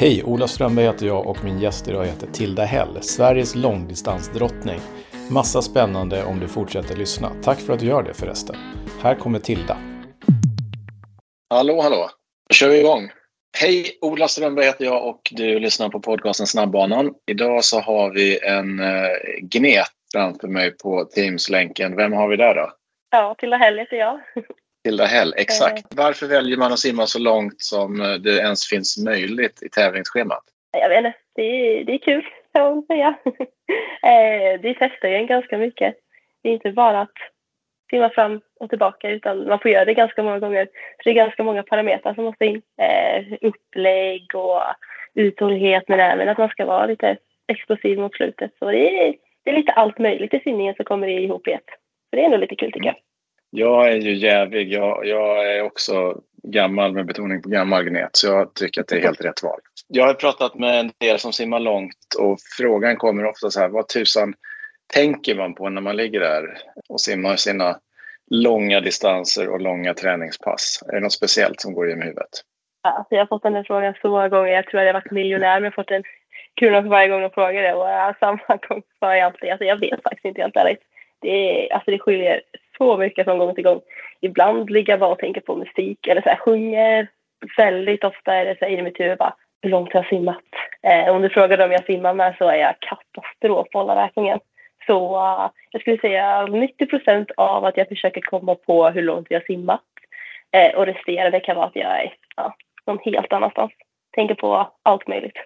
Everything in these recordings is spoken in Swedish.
Hej, Ola Strömberg heter jag och min gäst idag heter Tilda Hell, Sveriges långdistansdrottning. Massa spännande om du fortsätter lyssna. Tack för att du gör det förresten. Här kommer Tilda. Hallå, hallå. Då kör vi igång. Hej, Ola Strömberg heter jag och du lyssnar på podcasten Snabbbanan. Idag så har vi en uh, gnet framför mig på Teams-länken. Vem har vi där då? Ja, Tilda Hell heter jag. Tilda Hell, exakt. Varför väljer man att simma så långt som eh, det ens finns möjligt i tävlingsschemat? Jag vet inte, det är, det är kul kan man säga. Eh, det testar ju en ganska mycket. Det är inte bara att simma fram och tillbaka utan man får göra det ganska många gånger. Så det är ganska många parametrar som måste in. Eh, upplägg och uthållighet men även att man ska vara lite explosiv mot slutet. Så det är, det är lite allt möjligt i simningen som kommer ihop i ett. Så det är nog lite kul tycker jag. Jag är ju jävig. Jag, jag är också gammal med betoning på gammal gnet så jag tycker att det är helt rätt val. Jag har pratat med en del som simmar långt och frågan kommer ofta så här, vad tusan tänker man på när man ligger där och simmar sina långa distanser och långa träningspass? Är det något speciellt som går genom huvudet? Alltså jag har fått den här frågan så många gånger. Jag tror att jag har varit miljonär men jag har fått en krona för varje gång de frågar det och samma gång sa jag alltid. Alltså jag vet faktiskt inte helt ärligt. Det, är, alltså det skiljer så mycket från gång till gång. Ibland ligger jag bara och tänker på musik eller så här, sjunger. Väldigt ofta är det så här, i mitt huvud bara, hur långt har jag simmat? Eh, om du frågar om jag simmar med så är jag katastrof på alla räkningen. Så uh, jag skulle säga 90 procent av att jag försöker komma på hur långt jag simmat. Eh, och resterande kan vara att jag är ja, någon helt annanstans. Tänker på allt möjligt.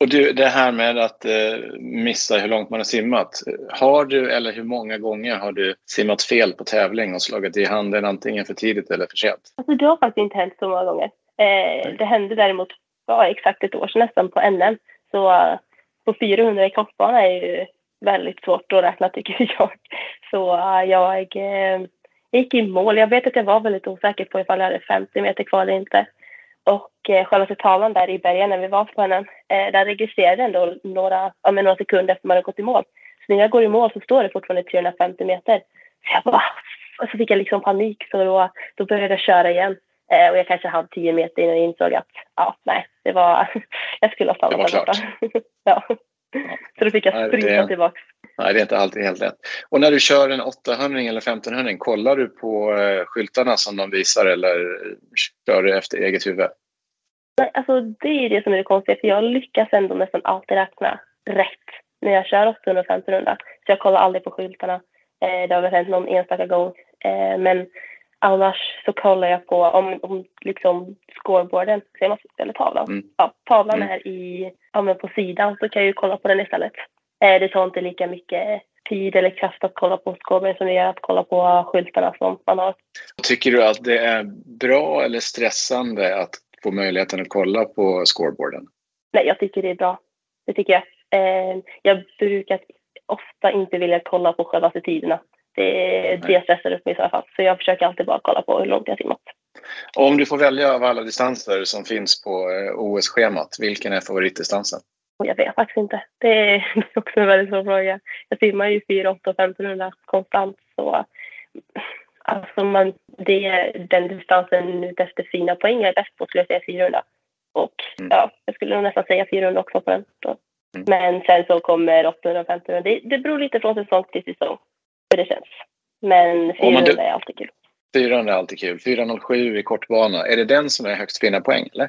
Och du, det här med att eh, missa hur långt man har simmat. Har du eller hur många gånger har du simmat fel på tävling och slagit i handen antingen för tidigt eller för sent? Alltså, det har faktiskt inte hänt så många gånger. Eh, det hände däremot ja, exakt ett år sedan nästan på NM. Så uh, på 400 i kroppsbana är ju väldigt svårt att räkna tycker jag. Så uh, jag uh, gick i mål. Jag vet att jag var väldigt osäker på ifall jag hade 50 meter kvar eller inte. Och eh, tavlan där i bergen när vi var på henne, eh, där registrerade ändå några, ja, men några sekunder efter man hade gått i mål. Så när jag går i mål så står det fortfarande 350 meter. Så jag bara, och så fick jag liksom panik så då, då började jag köra igen. Eh, och jag kanske hade 10 meter innan jag insåg att, ja, nej, det var, jag skulle ha stannat där borta. ja. Så då fick jag springa det, tillbaks. Nej, det är inte alltid helt lätt. Och när du kör en 800 eller 1500 kollar du på eh, skyltarna som de visar eller kör du efter eget huvud? Nej, alltså det är det som är det konstiga för jag lyckas ändå nästan alltid räkna rätt när jag kör 800 och 1500. Så jag kollar aldrig på skyltarna. Eh, det har väl hänt någon enstaka gång. Eh, men annars så kollar jag på om, om liksom scoreboarden, ser man, eller tavlan. Mm. Ja, tavlan mm. är i, ja, på sidan så kan jag ju kolla på den istället. Eh, det tar inte lika mycket tid eller kraft att kolla på scoreboarden som det gör att kolla på skyltarna som man har. Tycker du att det är bra eller stressande att få möjligheten att kolla på scoreboarden? Nej, jag tycker det är bra. Det tycker jag. Eh, jag brukar ofta inte vilja kolla på själva tiderna. Det, det stressar upp mig i så fall. Så jag försöker alltid bara kolla på hur långt jag simmat. Om du får välja av alla distanser som finns på eh, OS-schemat, vilken är favoritdistansen? Jag vet faktiskt inte. Det är också en väldigt svår fråga. Jag simmar ju 4, 8 och 1500 konstant. Så, alltså man, det är den distansen ut efter fina poäng jag är bäst på skulle jag säga 400. Och mm. ja, jag skulle nog nästan säga 400 också på den. Mm. Men sen så kommer 800 och 1500. Det, det beror lite från säsong till säsong hur det känns. Men 400 du, är alltid kul. 400 är alltid kul. 407 i kortbana. Är det den som är högst fina poäng eller?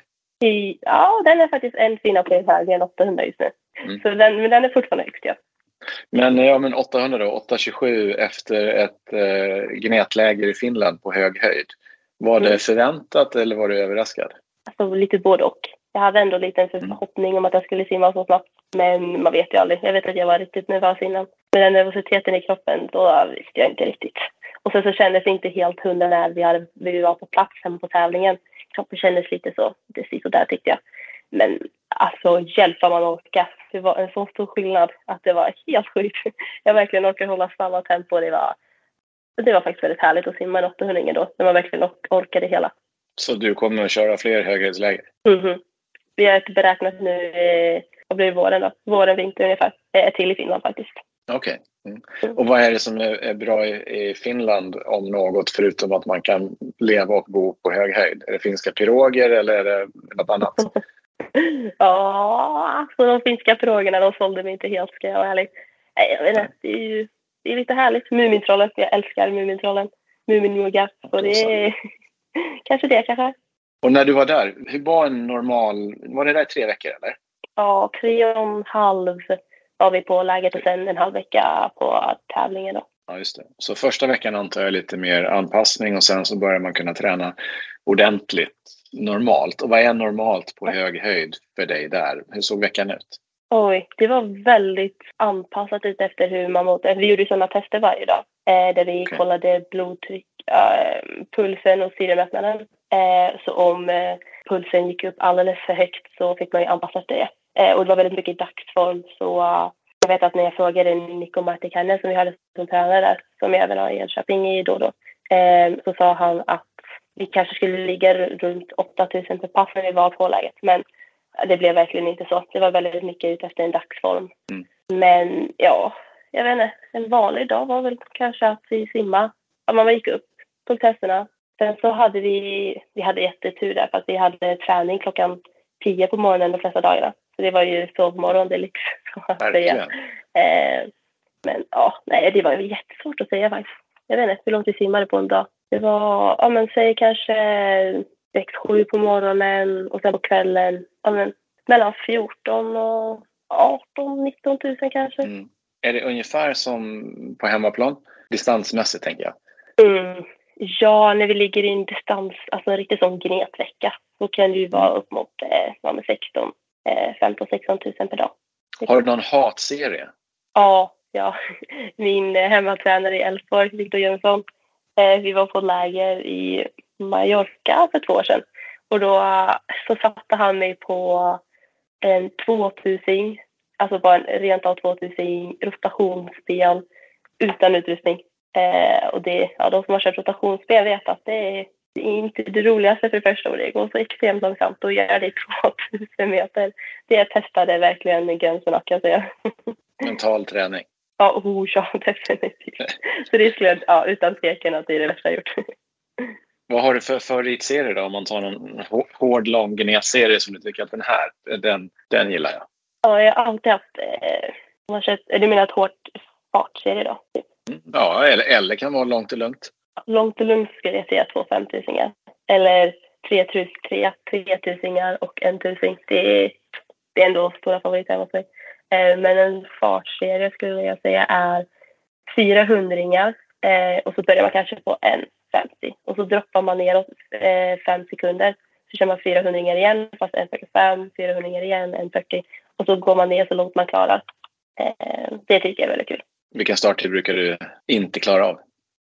Ja, den är faktiskt en fina poäng högre än 800 just nu. Mm. Så den, men den är fortfarande högst ja. Men, ja, men 800 då, 827 efter ett eh, gnetläger i Finland på hög höjd. Var det mm. förväntat eller var du överraskad? Alltså lite både och. Jag hade ändå lite en mm. förhoppning mm. om att jag skulle simma så snabbt. Men man vet ju aldrig. Jag vet att jag var riktigt nervös innan. Med den nervositeten i kroppen, då visste jag inte riktigt. Och sen så kändes det inte helt hundra när vi, hade, vi var på plats hemma på tävlingen. Kroppen kändes lite så, precis så där tyckte jag. Men alltså hjälp vad man orkar. Det var en så stor skillnad att det var helt sjukt. Jag verkligen orkade hålla samma tempo. Det var, det var faktiskt väldigt härligt att simma en 800 då, när man verkligen orkade hela. Så du kommer att köra fler höghöjdsläger? Mm -hmm. Vi har ett beräknat nu, eh, vad blir det, våren då? Våren, vinter ungefär. Ett till i Finland faktiskt. Okej. Okay. Mm. Och vad är det som är, bra i, i, Finland om något förutom att man kan leva och bo på hög höjd? Är det finska piroger eller är det något annat? ja, alltså de finska pirogerna de sålde mig inte helt ska jag vara ärlig. Nej, jag vet inte, det är ju det är lite härligt. Mumintrollen, jag älskar Mumintrollen. Muminmuggar. Så det är kanske det kanske. Och när du var där, hur var en normal, var det där tre veckor eller? Ja, tre och en halv var vi på läget och sen en halv vecka på tävlingen då. Ja, just det. Så första veckan antar jag lite mer anpassning och sen så börjar man kunna träna ordentligt normalt. Och vad är normalt på hög höjd för dig där? Hur såg veckan ut? Oj, det var väldigt anpassat ut efter hur man mådde. Vi gjorde sådana tester varje dag eh, där vi okay. kollade blodtryck, äh, pulsen och syremättnaden. Eh, så om eh, pulsen gick upp alldeles för högt så fick man ju anpassa det. Eh, och det var väldigt mycket dagsform så uh, jag vet att när jag frågade Nico Martikainen som vi hade som tränare där, som jag även har i Enköping i då och då, eh, så sa han att vi kanske skulle ligga runt 8000 per pass när vi var på läget. Men det blev verkligen inte så. Det var väldigt mycket ute efter en dagsform. Mm. Men ja, jag vet inte. En vanlig dag var väl kanske att vi simmade. Ja, man gick upp på testerna. Sen så hade vi, vi hade jättetur där för att vi hade träning klockan 10 på morgonen de flesta dagarna. Så det var ju sovmorgon det liksom. Verkligen. Eh, men ja, nej det var ju jättesvårt att säga faktiskt. Jag vet inte hur långt vi simmade på en dag. Det var, ja men säg kanske 6-7 på morgonen och sen på kvällen, ja men mellan 14 och 18 19 000 kanske. Mm. Är det ungefär som på hemmaplan? Distansmässigt tänker jag. Mm. Ja, när vi ligger i en distans, alltså en riktig sån gnetvecka, så kan det ju vara upp mot eh, 16, eh, 15 16 000 per dag. Har du någon hatserie? Ja, ja. Min eh, hemmatränare i Elfsborg, Viktor Jönsson, Eh, vi var på läger i Mallorca för två år sedan. Och då eh, så satte han mig på en 2000 alltså bara en rent av 2000 rotationsspel utan utrustning. Eh, och det, ja, de som har kört rotationsspel vet att det är, det inte det roligaste för det första och det går så extremt långsamt och gör det i 2000 meter. Det testade verkligen gränserna kan jag säga. Mental träning. Ja, oh, ja definitivt. Så det skulle jag, ja, utan tvekan att det är det värsta jag gjort. Vad har du för favoritserie då? Om man tar någon hård, lång gnetserie som du tycker att den här, den, den gillar jag. Ja, jag har alltid haft, eh, du menar ett hårt fartserie då? Ja, eller, eller kan vara långt och lugnt. Långt och lugnt skulle jag säga två femtusingar. Eller tre, tre, tre, tusingar och en tusing. Det är, det är ändå stora favoriter hos mig. Eh, men en fartserie skulle jag säga är fyra hundringar eh, och så börjar man kanske på en 50 och så droppar man neråt eh, fem sekunder. Så kör man 400 igen fast en 45, 400 igen, en 40 och så går man ner så långt man klarar. Det tycker jag är väldigt kul. Vilken starttid brukar du inte klara av?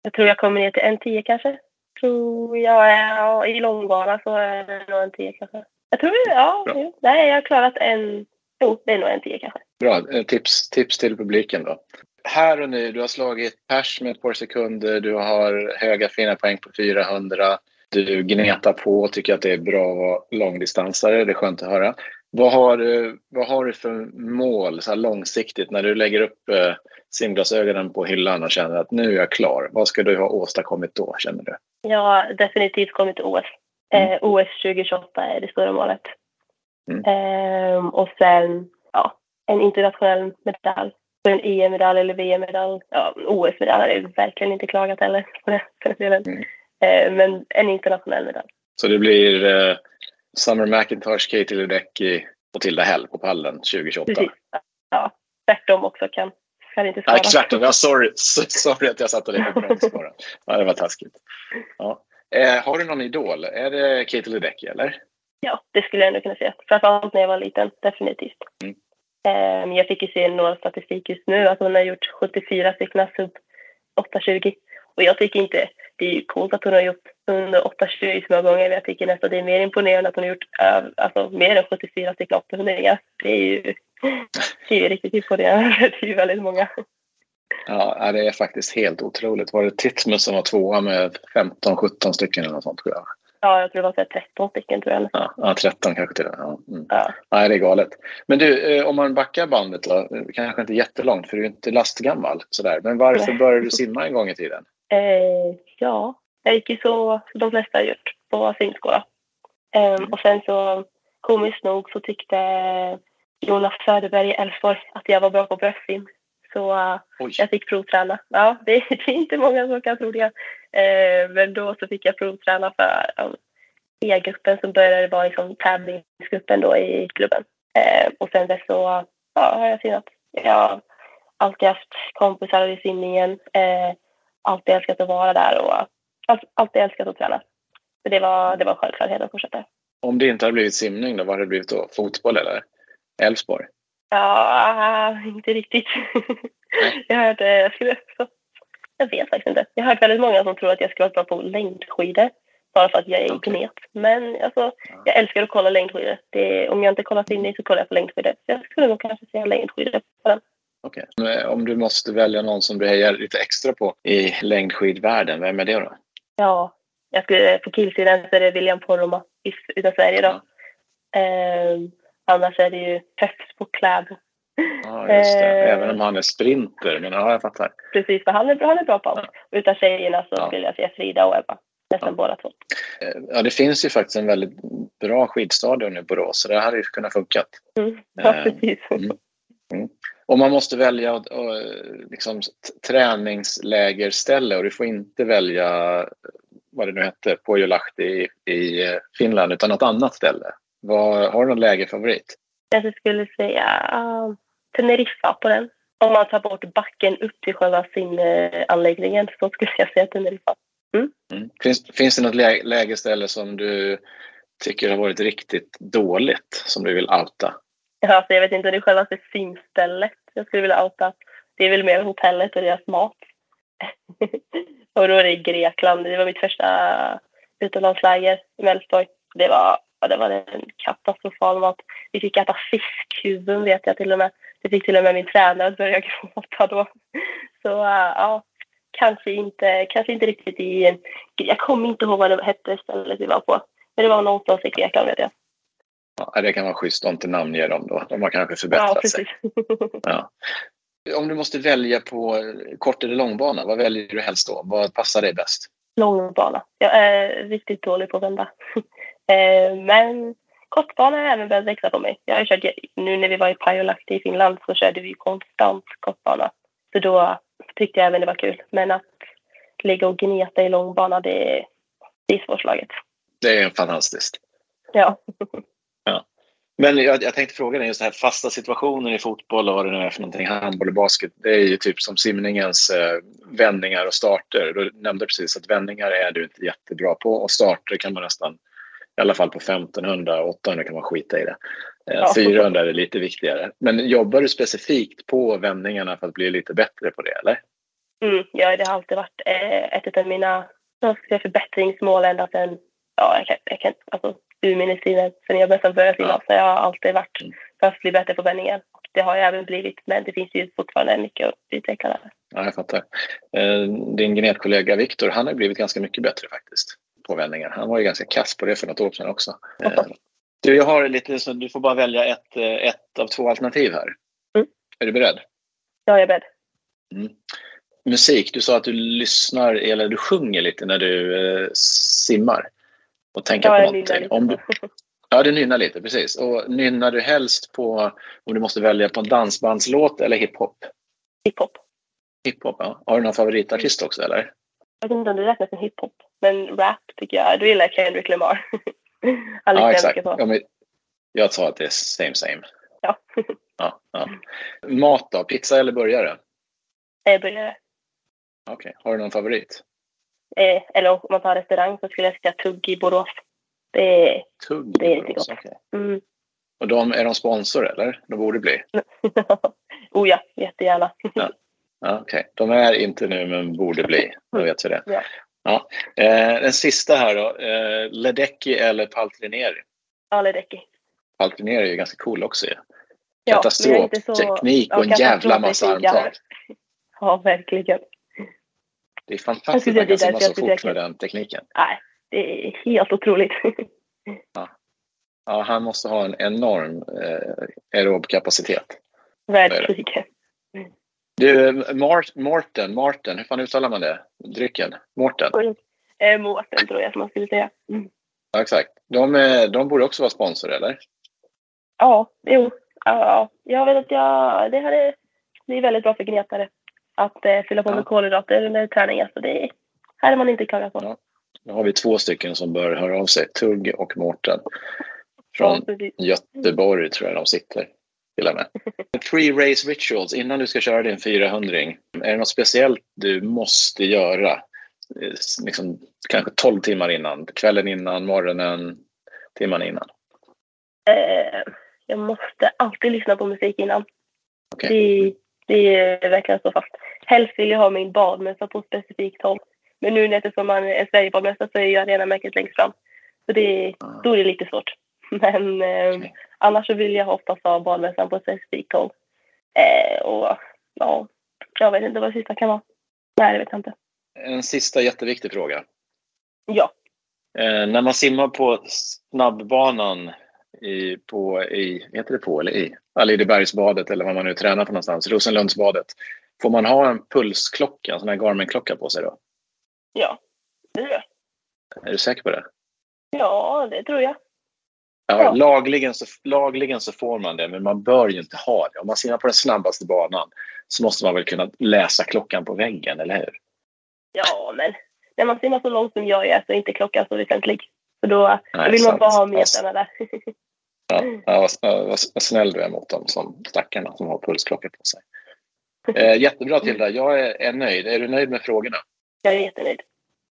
Jag tror jag kommer ner till en 10 kanske. Tror jag är, I långbana så är det nog en 10 kanske. Jag tror, ja, jo, nej jag har klarat en, jo det är nog en 10 kanske. Bra, eh, tips, tips till publiken då här och nu, du har slagit pers med ett par sekunder, du har höga fina poäng på 400, du gnetar på och tycker att det är bra att vara långdistansare, det är skönt att höra. Vad har du, vad har du för mål så långsiktigt när du lägger upp eh, simglasögonen på hyllan och känner att nu är jag klar? Vad ska du ha åstadkommit då, känner du? Jag har definitivt kommit till OS. Mm. Eh, OS 2028 är det stora målet. Mm. Eh, och sen ja, en internationell medalj för en EM-medalj eller VM-medalj. Ja, OS-medalj har jag verkligen inte klagat heller på det, för delen. Mm. Eh, men en internationell medalj. Så det blir eh, Summer McIntosh, Katie Ledecky och Tilda Hell på pallen 2028? Precis. Ja, tvärtom också kan, kan inte skada. Nej, tvärtom. Ja, sorry. sorry att jag satte dig på bromsspåren. Ja, det var taskigt. Ja. Eh, har du någon idol? Är det Katie Ledecky eller? Ja, det skulle jag ändå kunna säga. Framförallt när jag var liten, definitivt. Mm. Ehm, jag fick ju se några statistik just nu, att hon har gjort 74 stycken sub 820. Och jag tycker inte, det är ju coolt att hon har gjort under 820 så många gånger, men jag tycker nästan det är mer imponerande att hon har gjort alltså, mer än 74 stycken 800 Det är ju, det är ju riktigt imponerande, det är ju väldigt många. Ja, det är faktiskt helt otroligt. Var det Titmus som var tvåa med 15-17 stycken eller något sånt tror jag? Ja, jag tror det var 13 stycken tror jag. Ja, ja 13 kanske till och med. Ja. Mm. Ja. Nej, det är galet. Men du, eh, om man backar bandet då, kanske inte jättelångt för du är inte lastgammal sådär. Men varför började du simma en gång i tiden? Eh, ja, jag gick ju så de flesta har gjort på simskola. Um, och sen så komiskt nog så tyckte Jonas Söderberg i Elfsborg att jag var bra på bröstsim. Så uh, jag fick provträna. Ja, det, det, är inte många som kan tro det. Uh, men då så fick jag provträna för um, E-gruppen som började vara liksom tävlingsgruppen då i klubben. Uh, och sen dess så ja, har jag simmat. Jag har alltid haft kompisar i simningen. Uh, alltid älskat att vara där och alltid älskat att träna. Så det var, det var självklart att fortsätta. Om det inte hade blivit simning då, vad hade det blivit då? Fotboll eller Elfsborg? Ja, inte riktigt. jag hörde, jag skulle, jag vet faktiskt inte. Jag har hört väldigt många som tror att jag skulle vara bra på längdskidor bara för att jag är okay. gnet. Men alltså, jag älskar att kolla längdskidor. Det, om jag inte kollar simning så kollar jag på längdskidor. Så jag skulle nog kanske säga längdskidor på den. Okej. Okay. Om du måste välja någon som du hejar lite extra på i längdskidvärlden, vem är det då? Ja, jag skulle, på killsidan så är det William Poromaa utav Sverige då. Ja. Eh, annars är det ju Peps på Kläbo. Ja, just det. Eh, Även om han är sprinter. Men ja, jag fattar. Precis, för han är, han är bra på allt. Ja. Utav tjejerna så ja. skulle jag säga Frida och Ebba. Nästan ja. båda två. Eh, ja, det finns ju faktiskt en väldigt bra skidstadion i Borås. Så det hade ju kunnat funka. Mm. Ja, eh, precis. Mm. Mm. Om man måste välja och, och, liksom, träningslägerställe och du får inte välja vad det nu hette, Pohjolahti i, i Finland utan något annat ställe. Vad, har du någon lägerfavorit? Jag skulle säga Teneriffa på den. Om man tar bort backen upp till själva simanläggningen så skulle jag säga Teneriffa. Mm. Mm. Finns, finns det något lä lägerställe som du tycker har varit riktigt dåligt som du vill outa? Ja, alltså jag vet inte, det är själva simstället jag skulle vilja outa. Det är väl mer hotellet och deras mat. och då är det i Grekland. Det var mitt första utomlandsläger i Älvsborg. Det var, det var en katastrofal mat. Vi fick äta fiskhuvuden vet jag till och med. Det fick till och med min tränare att börja gråta då. Så ja, kanske inte, kanske inte riktigt i... Jag kommer inte ihåg vad det hette stället vi var på. Men det var någonstans i Grekland vet jag. Ja, det kan vara schysst att inte namnge dem då. De har kanske förbättrat ja, sig. Ja. Om du måste välja på kort eller långbana, vad väljer du helst då? Vad passar dig bäst? Långbana. Jag är riktigt dålig på att vända. Eh, men kortbana har även börjat växa på mig. Jag har kört, nu när vi var i Pajolahti i Finland så körde vi konstant kortbana. Så då tyckte jag även det var kul. Men att ligga och gneta i långbana, det, det är svårslaget. Det är fantastiskt. Ja. ja. Men jag, jag tänkte fråga dig, just det här fasta situationer i fotboll och vad det nu är för någonting, handboll och basket. Det är ju typ som simningens eh, vändningar och starter. Du nämnde precis att vändningar är du inte jättebra på och starter kan man nästan, i alla fall på 1500 800 kan man skita i det. Eh, ja. 400 är lite viktigare. Men jobbar du specifikt på vändningarna för att bli lite bättre på det eller? Mm, ja, det har alltid varit eh, ett av mina förbättringsmål ända sedan ja, jag kan, jag kan, alltså, urminnestiden, sen jag började börja simma, så jag har alltid varit mm. för att bli bättre på vändningen. Det har jag även blivit, men det finns ju fortfarande mycket att utveckla där. Ja, jag fattar. Eh, din genetkollega Viktor, han har blivit ganska mycket bättre faktiskt på vändningar. Han var ju ganska kass på det för något år sedan också. Eh, du, jag har lite, så du får bara välja ett, eh, ett av två alternativ här. Mm. Är du beredd? Ja, jag är beredd. Mm. Musik, du sa att du lyssnar eller du sjunger lite när du eh, simmar och tänka ja, på någonting. Om du, ja, du nynnar lite, precis. Och nynnar du helst på, om du måste välja på en dansbandslåt eller hiphop? Hiphop. Hiphop, ja. Har du någon favoritartist också eller? Jag vet inte om det räknas som hiphop, men rap tycker jag. Då gillar Kendrick Lamar. ja, exakt. Ja, men jag sa att det är same same. Ja. ja, ja. Mat då? Pizza eller burgare? Eh, burgare. Okej. Okay. Har du någon favorit? Eh, eller om man tar restaurang så skulle jag säga Tugg i Borås. Det är, Tugg det är riktigt gott. Okay. Mm. Och de, är de sponsor eller? De borde bli. oh ja, jättegärna. ja. Okej, okay. de är inte nu men borde bli. Då vet vi det. Ja. Ja. Eh, den sista här då. Eh, Ledecky eller Paltrinieri? Ja, Ledecky. Paltrinieri är ju ganska cool också ju. Ja. Katastrofteknik och en jävla massa armtag. Ja, verkligen. Det är fantastiskt att man kan simma så fort med den tekniken. Nej, det är helt otroligt. ja. ja, han måste ha en enorm eh, aerob kapacitet. Verkligen. Du, Morten, Martin, hur fan uttalar man det? Drycken? Mårten? Eh, Mårten tror jag att man skulle säga. Mm. Ja, exakt. De, är, de borde också vara sponsor, eller? Ja, jo. Ja, jag vet att jag, det, hade, det är väldigt bra för gnetare att eh, fylla på Ja. med kolhydrater under träningen. Så det här är man inte klagat på. Ja. Nu har vi två stycken som bör höra av sig. Tugg och Mårten. Från Ja. Göteborg tror jag de sitter. Till och med. Three race rituals innan du ska köra din 400 Är det något speciellt du måste göra? Eh, Liksom, kanske 12 timmar innan, kvällen innan, morgonen, timmarna innan. Eh, jag måste alltid lyssna på musik innan. Okej. Det, det är verkligen så fast. Helst vill jag ha min badmössa på specifikt håll. Men nu eftersom man är Sverigebadmössa så är ju arenamärket längst fram. Så det, då är det lite svårt. Men eh, Okej. Annars så vill jag oftast ha badmössan på ett specifikt håll. Eh, och ja, jag vet inte vad det sista kan vara. Nej, det vet jag inte. En sista jätteviktig fråga. Ja, Eh, när man simmar på snabbbanan i, på, i, heter det på eller i? Alidebergsbadet eller vad man nu tränar på någonstans, Rosenlundsbadet. Får man ha en pulsklocka, en sån här Garmin-klocka på sig då? ja, det tror jag. Är du säker på det? Ja, det tror jag. Ja, Ja. Lagligen, så, lagligen så får man det, men man bör ju inte ha det. Om man simmar på den snabbaste banan så måste man väl kunna läsa klockan på väggen, eller hur? Ja, men när man simmar så långt som jag gör så är inte klockan så väsentlig. Så då, Nej, då vill man sant. bara ha metrarna där. Ja, ja, vad, vad, snäll du är mot dem som stackarna som har pulsklocka på sig. Eh, jättebra Tilda, jag är, är nöjd. Är du nöjd med frågorna? Jag är jättenöjd.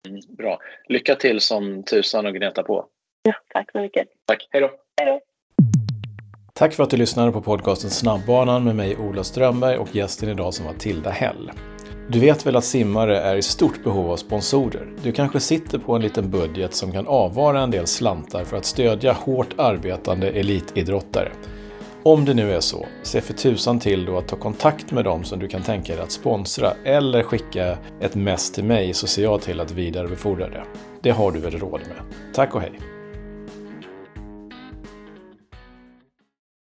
Mm, bra. Lycka till som tusan och gneta på. Ja, tack så mycket. Tack, hej då! Hej då! Tack för att du lyssnade på podcasten Snabbbanan med mig Ola Strömberg och gästen idag som var Tilda Hell. Du vet väl att simmare är i stort behov av sponsorer? Du kanske sitter på en liten budget som kan avvara en del slantar för att stödja hårt arbetande elitidrottare. Om det nu är så, se för tusan till då att ta kontakt med dem som du kan tänka dig att sponsra eller skicka ett mess till mig så ser jag till att vidarebefordra det. Det har du väl råd med. Tack och hej!